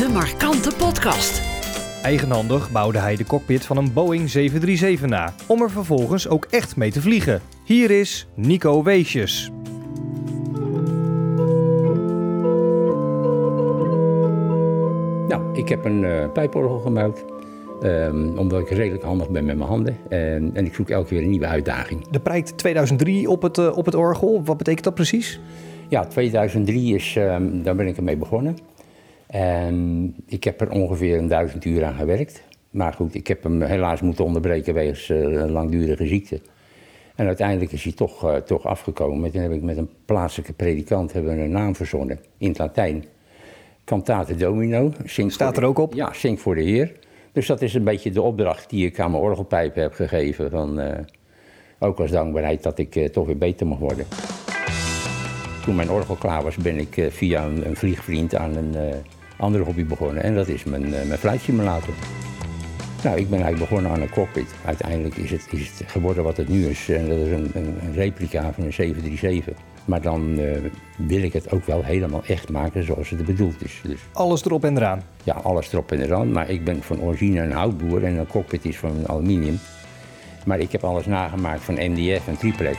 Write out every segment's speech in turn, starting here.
De Markante Podcast. Eigenhandig bouwde hij de cockpit van een Boeing 737 na, om er vervolgens ook echt mee te vliegen. Hier is Nico Weesjes. Nou, ik heb een uh, pijporgel gemaakt. Um, omdat ik redelijk handig ben met mijn handen. En, en, ik zoek elke keer weer een nieuwe uitdaging. De prijt 2003 op het, uh, op het orgel, wat betekent dat precies? Ja, 2003 is, um, daar ben ik ermee begonnen. En ik heb er ongeveer een duizend uur aan gewerkt. Maar goed, ik heb hem helaas moeten onderbreken wegens uh, langdurige ziekte. En uiteindelijk is hij toch, uh, toch afgekomen. En toen heb ik met een plaatselijke predikant hebben we een naam verzonnen in het Latijn. Cantate Domino. Staat er ook op? Ja, Zing voor de Heer. Dus dat is een beetje de opdracht die ik aan mijn orgelpijpen heb gegeven. Van, uh, ook als dankbaarheid dat ik uh, toch weer beter mag worden. Toen mijn orgel klaar was, ben ik via een, een, vliegvriend aan een andere hobby begonnen. En dat is mijn, mijn fluitsimulator. Nou, ik ben eigenlijk begonnen aan een cockpit. Uiteindelijk is het, is het geworden wat het nu is. En dat is een, een, een replica van een 737. Maar dan uh, wil ik het ook wel helemaal echt maken zoals het bedoeld is. Dus, alles erop en eraan? Ja, alles erop en eraan. Maar ik ben van origine een houtboer en een cockpit is van aluminium. Maar ik heb alles nagemaakt van MDF en triplex.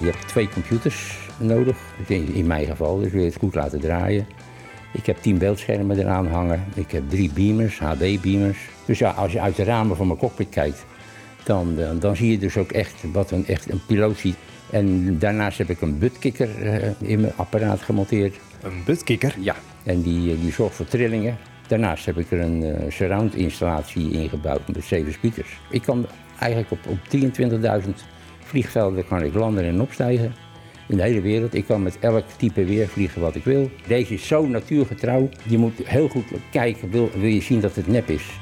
Je hebt twee computers nodig, in mijn geval, dus wil je het goed laten draaien. Ik heb tien beeldschermen eraan hangen. Ik heb drie beamers, HD-beamers. Dus ja, als je uit de ramen van mijn cockpit kijkt, dan, dan, dan zie je dus ook echt wat een, echt een piloot ziet. En daarnaast heb ik een buttkikker uh, in mijn apparaat gemonteerd. Een buttkikker? Ja, en die, die zorgt voor trillingen. Daarnaast heb ik er een uh, surround installatie ingebouwd met zeven speakers. Ik kan eigenlijk op, op 23.000 vliegvelden kan ik landen en opstijgen. In de hele wereld. Ik kan met elk type weer vliegen wat ik wil. Deze is zo natuurgetrouw. Je moet heel goed kijken, wil, wil je zien dat het nep is.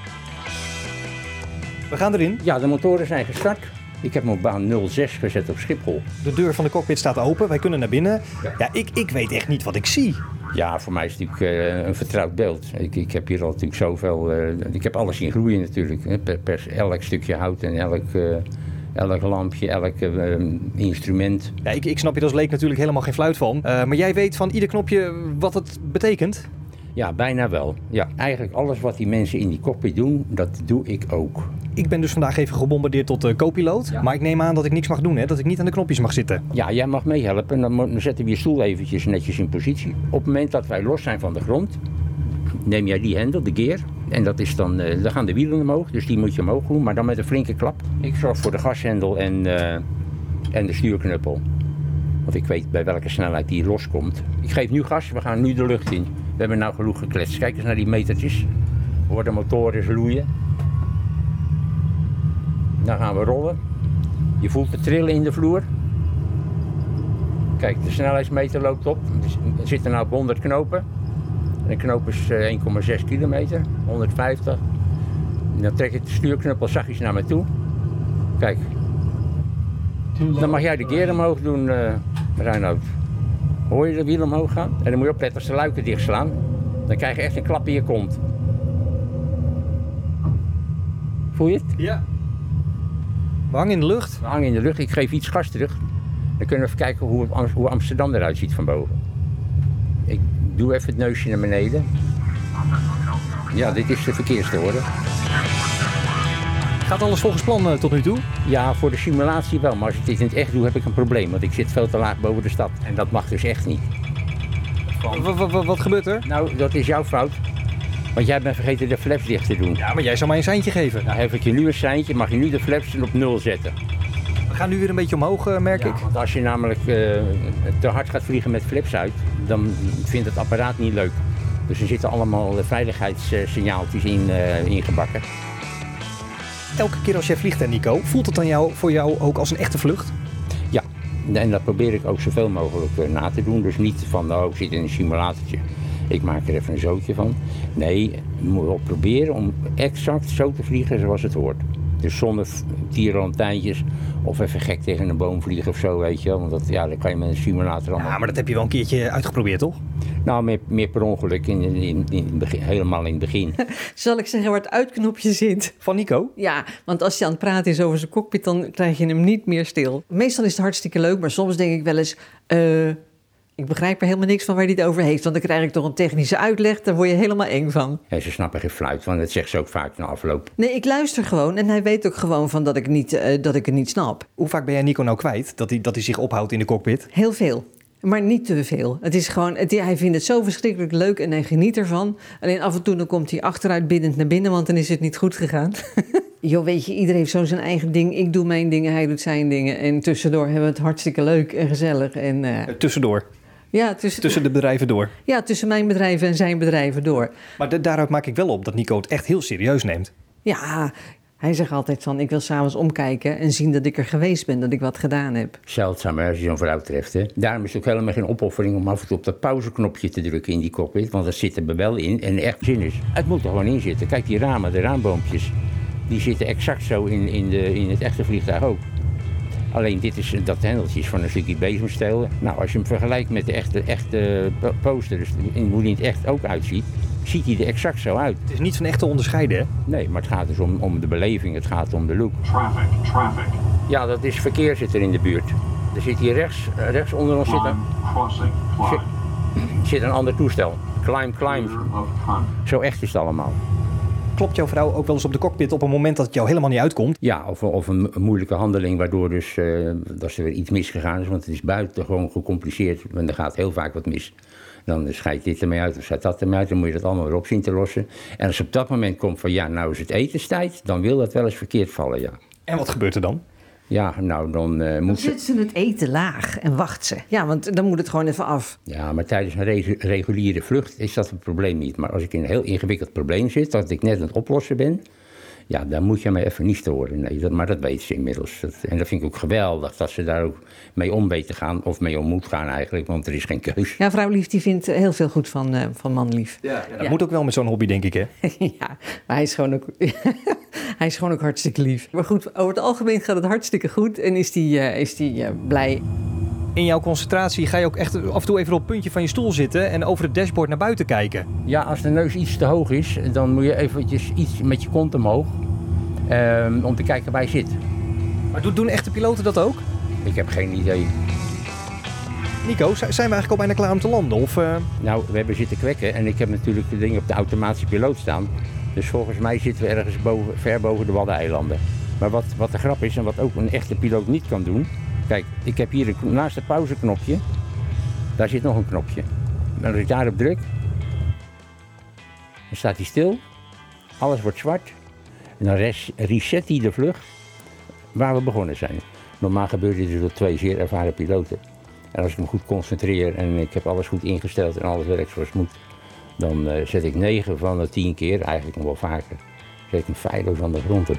We gaan erin. Ja, de motoren zijn gestart. Ik heb hem op baan 06 gezet op Schiphol. De deur van de cockpit staat open, wij kunnen naar binnen. Ja, ja ik, ik weet echt niet wat ik zie. Ja, voor mij is het natuurlijk uh, een vertrouwd beeld. Ik, ik heb hier al natuurlijk zoveel... Uh, ik heb alles zien groeien natuurlijk. Hè. Per, per, elk stukje hout en elk, uh, elk lampje, elk instrument. Ja, ik, ik snap je als leek natuurlijk helemaal geen fluit van. maar jij weet van ieder knopje wat het betekent? Ja, bijna wel. Ja, eigenlijk alles wat die mensen in die cockpit doen, dat doe ik ook. Ik ben dus vandaag even gebombardeerd tot uh, co-piloot. Ja. Maar ik neem aan dat ik niks mag doen, hè? dat ik niet aan de knopjes mag zitten. Ja, jij mag meehelpen. Dan, dan zetten we je stoel eventjes netjes in positie. Op het moment dat wij los zijn van de grond, neem jij die hendel, de gear. En dat is dan, uh, dan gaan de wielen omhoog, dus die moet je omhoog doen, maar dan met een flinke klap. Ik zorg voor de gashendel en, uh, en de stuurknuppel. Want ik weet bij welke snelheid die loskomt. Ik geef nu gas, we gaan nu de lucht in. We hebben nou genoeg gekletst. Kijk eens naar die metertjes. Hoor de motoren loeien. Dan gaan we rollen. Je voelt het trillen in de vloer. Kijk, de snelheidsmeter loopt op. We zitten nu op 100 knopen. Een knoop is 1,6 kilometer, 150. En dan trek ik de stuurknuppel zachtjes naar me toe. Kijk. Dan mag jij de keer omhoog doen, uh, Reinoud. Hoor je de wiel omhoog gaan? En dan moet je opletten als de luiken dichtslaan. Dan krijg je echt een klap in je kont. Voel je het? Ja. We hangen in de lucht. We hangen in de lucht. Ik geef iets gas terug. Dan kunnen we even kijken hoe, hoe Amsterdam eruit ziet van boven. Doe even het neusje naar beneden. Ja, dit is de verkeersorde. Gaat alles volgens plan uh, tot nu toe? Ja, voor de simulatie wel. Maar als ik dit in het echt doe, heb ik een probleem. Want ik zit veel te laag boven de stad. En dat mag dus echt niet. Wat gebeurt er? Nou, dat is jouw fout. Want jij bent vergeten de flaps dicht te doen. Ja, maar jij zou mij een seintje geven. Nou, heb ik je nu een seintje, mag je nu de flaps op nul zetten. We gaan nu weer een beetje omhoog, uh, merk ja, ik. Want als je namelijk uh, te hard gaat vliegen met flaps uit, dan vindt het apparaat niet leuk. Dus er zitten allemaal veiligheidssignaaltjes in uh, ingebakken. Elke keer als jij vliegt, Nico, voelt het dan jou, voor jou ook als een echte vlucht? Ja, en dat probeer ik ook zoveel mogelijk na te doen. Dus niet van, oh, ik zit in een simulatortje. Ik maak er even een zootje van. Nee, je moet wel proberen om exact zo te vliegen zoals het hoort. Dus zonder tierenlantijntjes of even gek tegen een boom vliegen of zo, weet je wel. Want dat, ja, dan kan je met een simulator allemaal... Ja, maar dat heb je wel een keertje uitgeprobeerd, toch? Nou, meer, meer per ongeluk, in, in, in, in begin, helemaal in het begin. Zal ik zeggen waar het uitknopje zit? Van Nico? Ja, want als hij aan het praten is over zijn cockpit, dan krijg je hem niet meer stil. Meestal is het hartstikke leuk, maar soms denk ik wel eens... Uh, Ik begrijp er helemaal niks van waar hij het over heeft. Want dan krijg ik toch een technische uitleg. Daar word je helemaal eng van. En ze snappen geen fluit, want dat zegt ze ook vaak na afloop. Nee, ik luister gewoon. En hij weet ook gewoon van dat ik, niet, eh, dat ik het niet snap. Hoe vaak ben jij Nico nou kwijt dat hij, dat hij zich ophoudt in de cockpit? Heel veel. Maar niet te veel. Het is gewoon, het, hij vindt het zo verschrikkelijk leuk en hij geniet ervan. Alleen af en toe dan komt hij achteruit biddend naar binnen, want dan is het niet goed gegaan. Jo, weet je, iedereen heeft zo zijn eigen ding. Ik doe mijn dingen, hij doet zijn dingen. En tussendoor hebben we het hartstikke leuk en gezellig. En, Eh, tussendoor, ja, tussen, tussen de bedrijven door. ja, tussen mijn bedrijven en zijn bedrijven door. Maar da- daaruit maak ik wel op dat Nico het echt heel serieus neemt. Ja, hij zegt altijd van, ik wil s'avonds omkijken en zien dat ik er geweest ben, dat ik wat gedaan heb. Zeldzaam hè, als je zo'n vrouw treft. Hè. Daarom is het ook helemaal geen opoffering om af en toe op dat pauzeknopje te drukken in die cockpit. Want dat zit er wel in en echt zin is. Het moet er gewoon in zitten. Kijk, die ramen, de raamboompjes, die zitten exact zo in, in, de, in het echte vliegtuig ook. Alleen dit is, dat hendeltje is van een stukje bezemsteel. Nou, als je hem vergelijkt met de echte, echte po- poster, dus hoe die in het echt ook uitziet, ziet hij er exact zo uit. Het is niet van echt te onderscheiden, hè? Nee, maar het gaat dus om, om de beleving, het gaat om de look. Traffic, traffic. Ja, dat is verkeer zit er in de buurt. Er zit hier rechts, eh, rechts onder ons zit een, crossing, zit een ander toestel. Climb, climb. Zo echt is het allemaal. Klopt jouw vrouw ook wel eens op de cockpit op een moment dat het jou helemaal niet uitkomt? Ja, of, of een, een moeilijke handeling waardoor dus, eh, dat er weer iets misgegaan is. Want het is buitengewoon gecompliceerd. En er gaat heel vaak wat mis. Dan scheidt dit ermee uit of scheidt dat ermee uit. Dan moet je dat allemaal weer op zien te lossen. En als op dat moment komt van ja, nou is het etenstijd. Dan wil dat wel eens verkeerd vallen, ja. En wat gebeurt er dan? Ja, nou dan Dan moet ze... zet ze het eten laag en wacht ze. Ja, want dan moet het gewoon even af. Ja, maar tijdens een re- reguliere vlucht is dat een probleem niet. Maar als ik in een heel ingewikkeld probleem zit, dat ik net aan het oplossen ben, ja, dan moet je mij even niet storen. Nee, dat, maar dat weet ze inmiddels. Dat, en dat vind ik ook geweldig, dat ze daar ook mee om weet te gaan, of mee om moet gaan eigenlijk, want er is geen keus. Ja, vrouw Lief die vindt heel veel goed van, eh, van man Lief. Ja, dat Ja. moet ook wel met zo'n hobby, denk ik, hè? ja, maar hij is gewoon ook, hij is gewoon ook hartstikke lief. Maar goed, over het algemeen gaat het hartstikke goed en is die, eh, is die eh, blij. In jouw concentratie ga je ook echt af en toe even op het puntje van je stoel zitten en over het dashboard naar buiten kijken. Ja, als de neus iets te hoog is, dan moet je eventjes iets met je kont omhoog, ehm, om te kijken waar je zit. Maar doen- echte piloten dat ook? Ik heb geen idee. Nico, zijn we eigenlijk al bijna klaar om te landen? Of, eh, Nou, we hebben zitten kwekken en ik heb natuurlijk de ding op de automatische piloot staan. Dus volgens mij zitten we ergens boven, ver boven de Waddeneilanden. Maar wat, wat de grap is en wat ook een echte piloot niet kan doen. Kijk, ik heb hier een, naast het pauzeknopje, daar zit nog een knopje. En als ik daarop druk, dan staat hij stil. Alles wordt zwart. En dan res- reset hij de vlucht waar we begonnen zijn. Normaal gebeurt dit door twee zeer ervaren piloten. En als ik me goed concentreer en ik heb alles goed ingesteld en alles werkt zoals moet, dan eh, zet ik 9 van de 10 keer, eigenlijk nog wel vaker, zet ik hem feilloos aan de grond op.